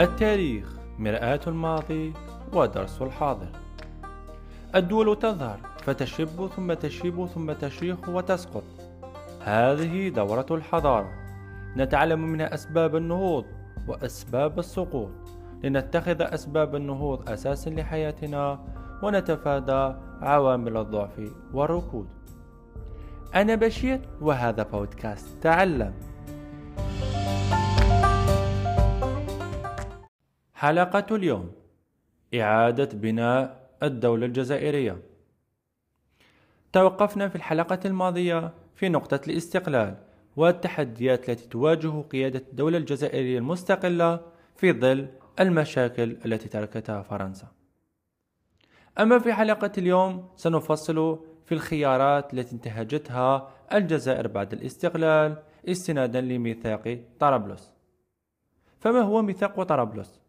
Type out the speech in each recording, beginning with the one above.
التاريخ مرآة الماضي ودرس الحاضر. الدول تظهر فتشب ثم تشيب ثم تشيخ وتسقط. هذه دورة الحضارة. نتعلم منها أسباب النهوض وأسباب السقوط. لنتخذ أسباب النهوض أساسا لحياتنا ونتفادى عوامل الضعف والركود. أنا بشير وهذا بودكاست تعلم. حلقة اليوم. إعادة بناء الدولة الجزائرية. توقفنا في الحلقة الماضية في نقطة الاستقلال والتحديات التي تواجه قيادة الدولة الجزائرية المستقلة في ظل المشاكل التي تركتها فرنسا. أما في حلقة اليوم سنفصل في الخيارات التي انتهجتها الجزائر بعد الاستقلال استنادا لميثاق طرابلس. فما هو ميثاق طرابلس؟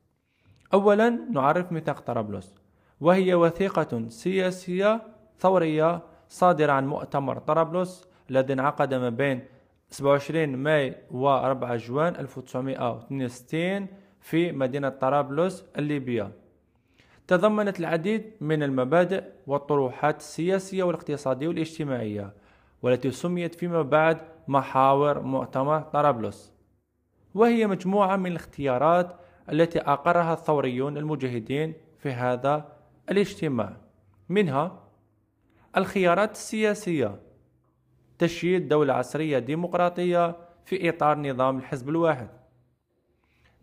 أولا نعرف ميثاق طرابلس وهي وثيقة سياسية ثورية صادرة عن مؤتمر طرابلس الذي انعقد ما بين 27 ماي و 4 جوان 1962 في مدينة طرابلس الليبية. تضمنت العديد من المبادئ والطروحات السياسية والاقتصادية والاجتماعية والتي سميت فيما بعد محاور مؤتمر طرابلس وهي مجموعة من الاختيارات التي أقرها الثوريون المجاهدين في هذا الاجتماع. منها الخيارات السياسية تشييد دولة عصرية ديمقراطية في إطار نظام الحزب الواحد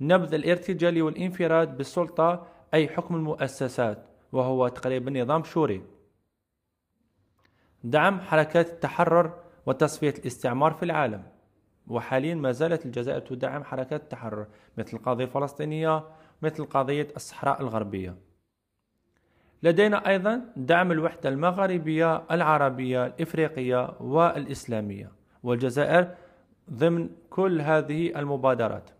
نبذ الارتجال والانفراد بالسلطة أي حكم المؤسسات وهو تقريبا نظام شوري. دعم حركات التحرر وتصفية الاستعمار في العالم. وحاليا ما زالت الجزائر تدعم حركات التحرر مثل القضية الفلسطينية مثل قضية الصحراء الغربية. لدينا أيضا دعم الوحدة المغاربية العربية الإفريقية والإسلامية والجزائر ضمن كل هذه المبادرات.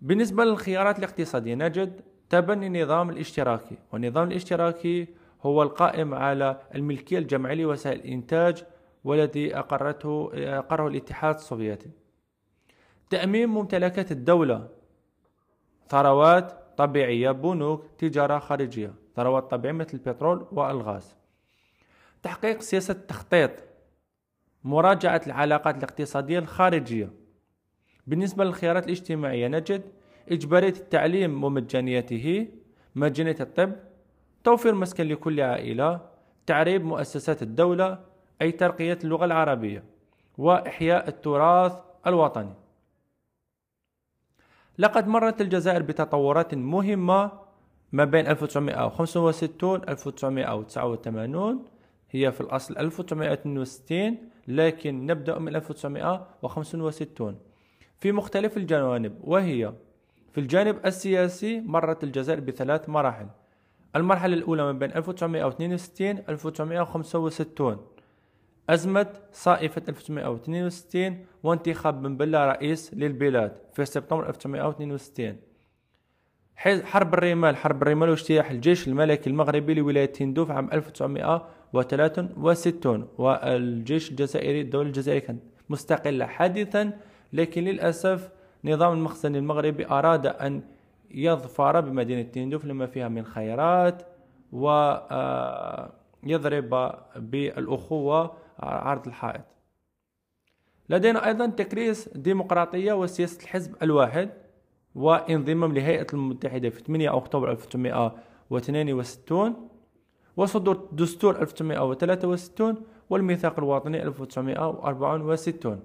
بالنسبة للخيارات الاقتصادية نجد تبني النظام الاشتراكي والنظام الاشتراكي هو القائم على الملكية الجماعية لوسائل الإنتاج والذي أقرته أقره الاتحاد السوفيتي. تأمين ممتلكات الدولة. ثروات طبيعية بنوك تجارة خارجية. ثروات طبيعية مثل البترول والغاز. تحقيق سياسة التخطيط. مراجعة العلاقات الاقتصادية الخارجية. بالنسبة للخيارات الاجتماعية نجد إجبارية التعليم ومجانيته مجانية الطب توفير مسكن لكل عائلة تعريب مؤسسات الدولة أي ترقية اللغة العربية وإحياء التراث الوطني. لقد مرت الجزائر بتطورات مهمة ما بين 1965 1989 هي في الأصل 1962 لكن نبدأ من 1965 في مختلف الجوانب وهي في الجانب السياسي مرت الجزائر بثلاث مراحل. المرحلة الأولى ما بين 1962 1965 أزمة صائفة 1962 وانتخاب بن بلة رئيس للبلاد في سبتمبر 1962 حرب الرمال. حرب الرمال واجتياح الجيش الملكي المغربي لولاية تندوف عام 1963 والجيش الجزائري الدولة الجزائرية كانت مستقلة حديثا لكن للأسف نظام المخزن المغربي أراد أن يظفر بمدينة تندوف لما فيها من خيرات ويضرب آه، بالأخوة عرض الحائط. لدينا أيضا تكريس ديمقراطية وسياسة الحزب الواحد وانضمام لهيئة المتحدة في 8 أكتوبر 1962 وصدور دستور 1963 والميثاق الوطني 1964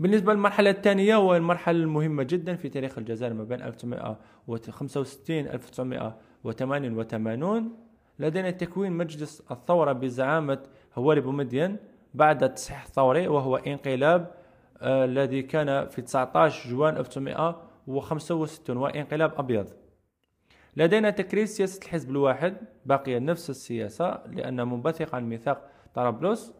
بالنسبة للمرحلة الثانية وهي المرحلة المهمة جدا في تاريخ الجزائر ما بين 1965 1988 لدينا تكوين مجلس الثورة بزعامة هواري بومدين بعد التصحيح الثوري وهو انقلاب آه الذي كان في 19 جوان 1965 وانقلاب أبيض. لدينا تكريس سياسة الحزب الواحد باقية نفس السياسة لأنها منبثقة عن ميثاق طرابلس.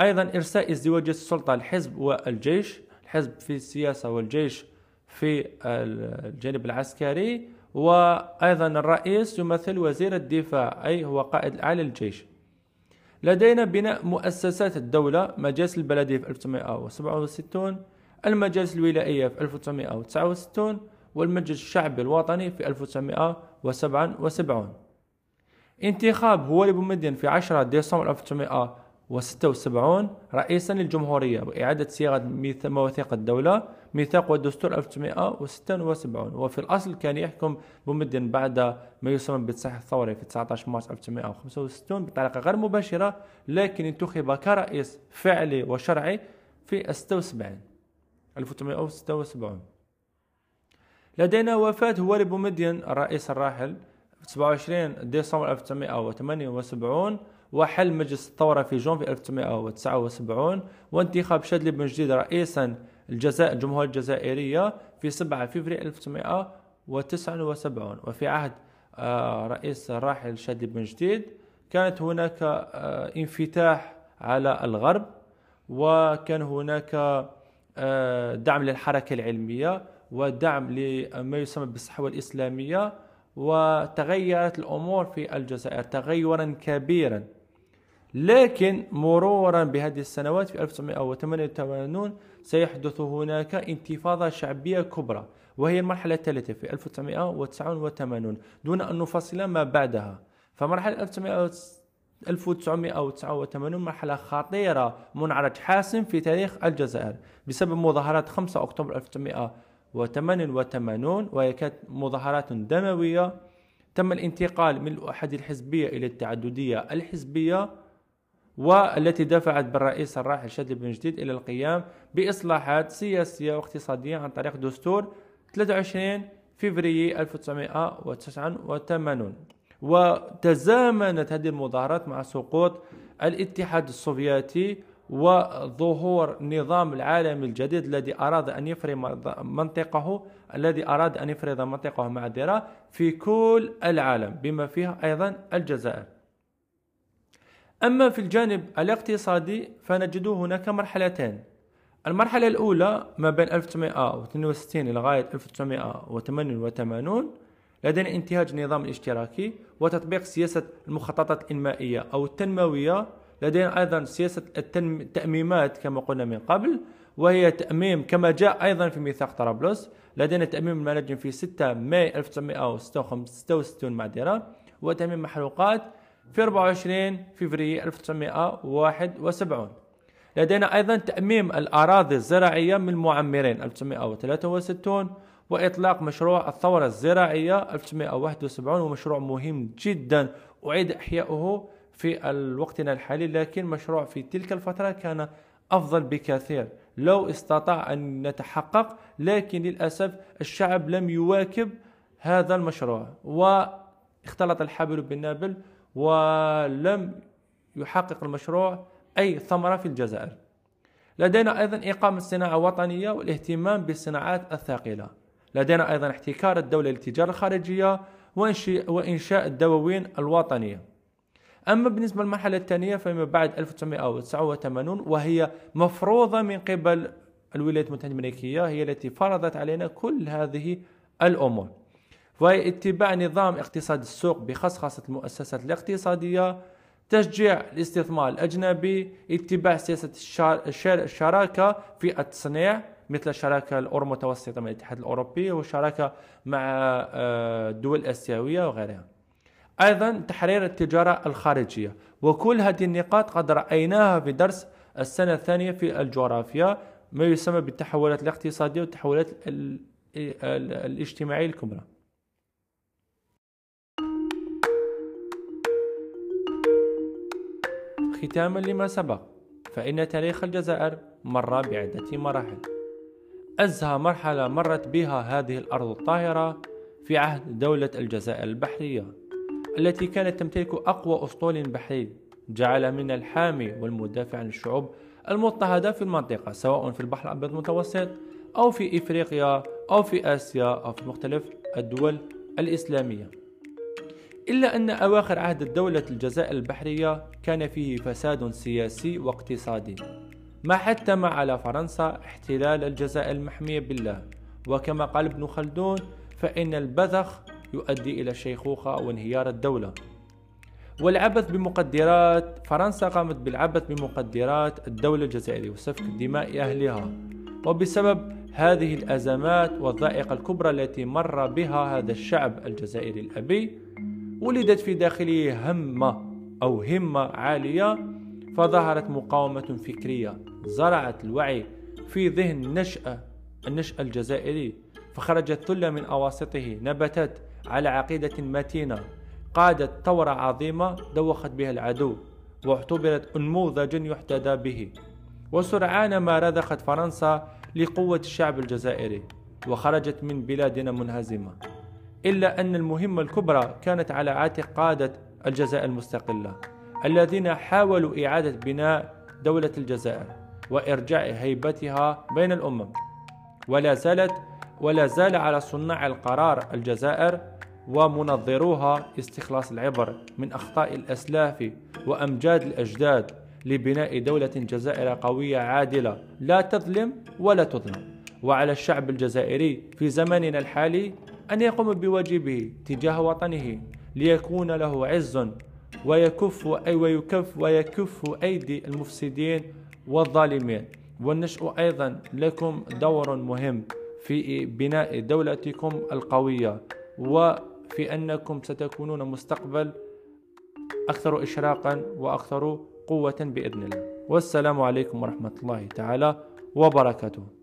أيضا إرساء ازدواجية السلطة الحزب والجيش الحزب في السياسة والجيش في الجانب العسكري. وأيضا الرئيس يمثل وزير الدفاع أي هو قائد الأعلى للجيش. لدينا بناء مؤسسات الدولة مجلس البلدية في 1967 المجالس الولائية في 1969 والمجلس الشعبي الوطني في 1977 انتخاب هواري بومدين في 10 ديسمبر 1976 رئيسا للجمهورية وإعادة صياغة مواثيق الدولة. ميثاق والدستور 1976 وفي الأصل كان يحكم بومدين بعد ما يسمى بالتصحيح الثوري في 19 مارس 1965 بطريقة غير مباشرة لكن انتخب كرئيس فعلي وشرعي في 76 1976 لدينا وفاة هواري بومدين الرئيس الراحل 27 ديسمبر 1978 وحل مجلس الثورة في جونفي 1979 وانتخاب شادلي بن جديد رئيسا الجزائر الجمهورية الجزائرية في 7 فبراير 1979 وفي عهد آه، رئيس الراحل شادلي بن جديد. كانت هناك آه، انفتاح على الغرب وكان هناك آه، دعم للحركة العلمية ودعم لما يسمى بالصحوة الإسلامية وتغيرت الأمور في الجزائر تغيرا كبيرا. لكن مرورا بهذه السنوات في 1988 سيحدث هناك انتفاضة شعبية كبرى وهي المرحلة الثالثة في 1989 دون أن نفصل ما بعدها. فمرحلة 1989 مرحلة خطيرة منعرج حاسم في تاريخ الجزائر بسبب مظاهرات 5 أكتوبر 1988 وهي كانت مظاهرات دموية. تم الانتقال من الأحد الحزبية إلى التعددية الحزبية. والتي دفعت بالرئيس الراحل شادلي بن جديد إلى القيام بإصلاحات سياسية واقتصادية عن طريق دستور 23 فبراير 1989 وتزامنت هذه المظاهرات مع سقوط الاتحاد السوفيتي وظهور نظام العالم الجديد الذي أراد أن يفرض منطقه الذي أراد أن يفرض منطقه معذرة في كل العالم بما فيها أيضا الجزائر. أما في الجانب الاقتصادي فنجد هناك مرحلتين. المرحلة الأولى ما بين 1962 لغاية 1988 لدينا انتهاج النظام الاشتراكي وتطبيق سياسة المخططات الإنمائية أو التنموية. لدينا أيضا سياسة التأميمات كما قلنا من قبل وهي تأميم كما جاء أيضا في ميثاق طرابلس. لدينا تأميم المناجم في 6 ماي 1966 معذرة وتأميم محروقات في 24 فبراير 1971 لدينا أيضا تأميم الأراضي الزراعية من المعمرين 1963 وإطلاق مشروع الثورة الزراعية 1971 ومشروع مهم جدا أعيد إحياؤه في وقتنا الحالي لكن مشروع في تلك الفترة كان أفضل بكثير. لو استطاع أن يتحقق لكن للأسف الشعب لم يواكب هذا المشروع واختلط الحبل بالنابل ولم يحقق المشروع أي ثمرة في الجزائر. لدينا أيضا إقامة صناعة وطنية والاهتمام بالصناعات الثقيلة. لدينا أيضا احتكار الدولة للتجارة الخارجية وإنشاء الدواوين الوطنية. أما بالنسبة للمرحلة الثانية فيما بعد 1989 وهي مفروضة من قبل الولايات المتحدة الأمريكية هي التي فرضت علينا كل هذه الأمور. وهي اتباع نظام اقتصاد السوق بخصخصة المؤسسات الاقتصادية تشجيع الاستثمار الأجنبي اتباع سياسة الشراكة في التصنيع مثل الشراكة الأورو متوسطة مع الاتحاد الأوروبي والشراكة مع آه، الدول الآسيوية وغيرها. أيضا تحرير التجارة الخارجية. وكل هذه النقاط قد رأيناها في درس السنة الثانية في الجغرافيا ما يسمى بالتحولات الاقتصادية والتحولات الاجتماعية الكبرى. ختاما لما سبق فإن تاريخ الجزائر مر بعدة مراحل. أزهى مرحلة مرت بها هذه الأرض الطاهرة في عهد دولة الجزائر البحرية التي كانت تمتلك أقوى أسطول بحري جعل من الحامي والمدافع عن الشعوب المضطهدة في المنطقة سواء في البحر الأبيض المتوسط أو في إفريقيا أو في آسيا أو في مختلف الدول الإسلامية. إلا أن أواخر عهد الدولة الجزائر البحرية كان فيه فساد سياسي واقتصادي ما حتم على فرنسا احتلال الجزائر المحمية بالله. وكما قال ابن خلدون فإن البذخ يؤدي إلى الشيخوخة وانهيار الدولة. والعبث بمقدرات فرنسا قامت بالعبث بمقدرات الدولة الجزائرية. وسفك دماء أهلها. وبسبب هذه الأزمات والضائقة الكبرى التي مر بها هذا الشعب الجزائري الأبي ولدت في داخله همة أو همة عالية فظهرت مقاومة فكرية زرعت الوعي في ذهن نشأة النشأ الجزائري. فخرجت ثلة من أواسطه نبتت على عقيدة متينة. قادت ثورة عظيمة دوخت بها العدو واعتبرت نموذجا يحتذى به. وسرعان ما رضخت فرنسا لقوة الشعب الجزائري. وخرجت من بلادنا منهزمة. إلا أن المهمة الكبرى كانت على عاتق قادة الجزائر المستقلة الذين حاولوا إعادة بناء دولة الجزائر وإرجاع هيبتها بين الأمم. ولا زالت ولا زال على صناع القرار الجزائر ومنظروها استخلاص العبر من أخطاء الأسلاف وأمجاد الأجداد لبناء دولة جزائر قوية عادلة لا تظلم ولا تظلم. وعلى الشعب الجزائري في زماننا الحالي أن يقوم بواجبه تجاه وطنه ليكون له عز ويكف أي ويكف ويكف أيدي المفسدين والظالمين. والنشء أيضا لكم دور مهم في بناء دولتكم القوية وفي أنكم ستكونون مستقبل أكثر إشراقا وأكثر قوة بإذن الله. والسلام عليكم ورحمة الله تعالى وبركاته.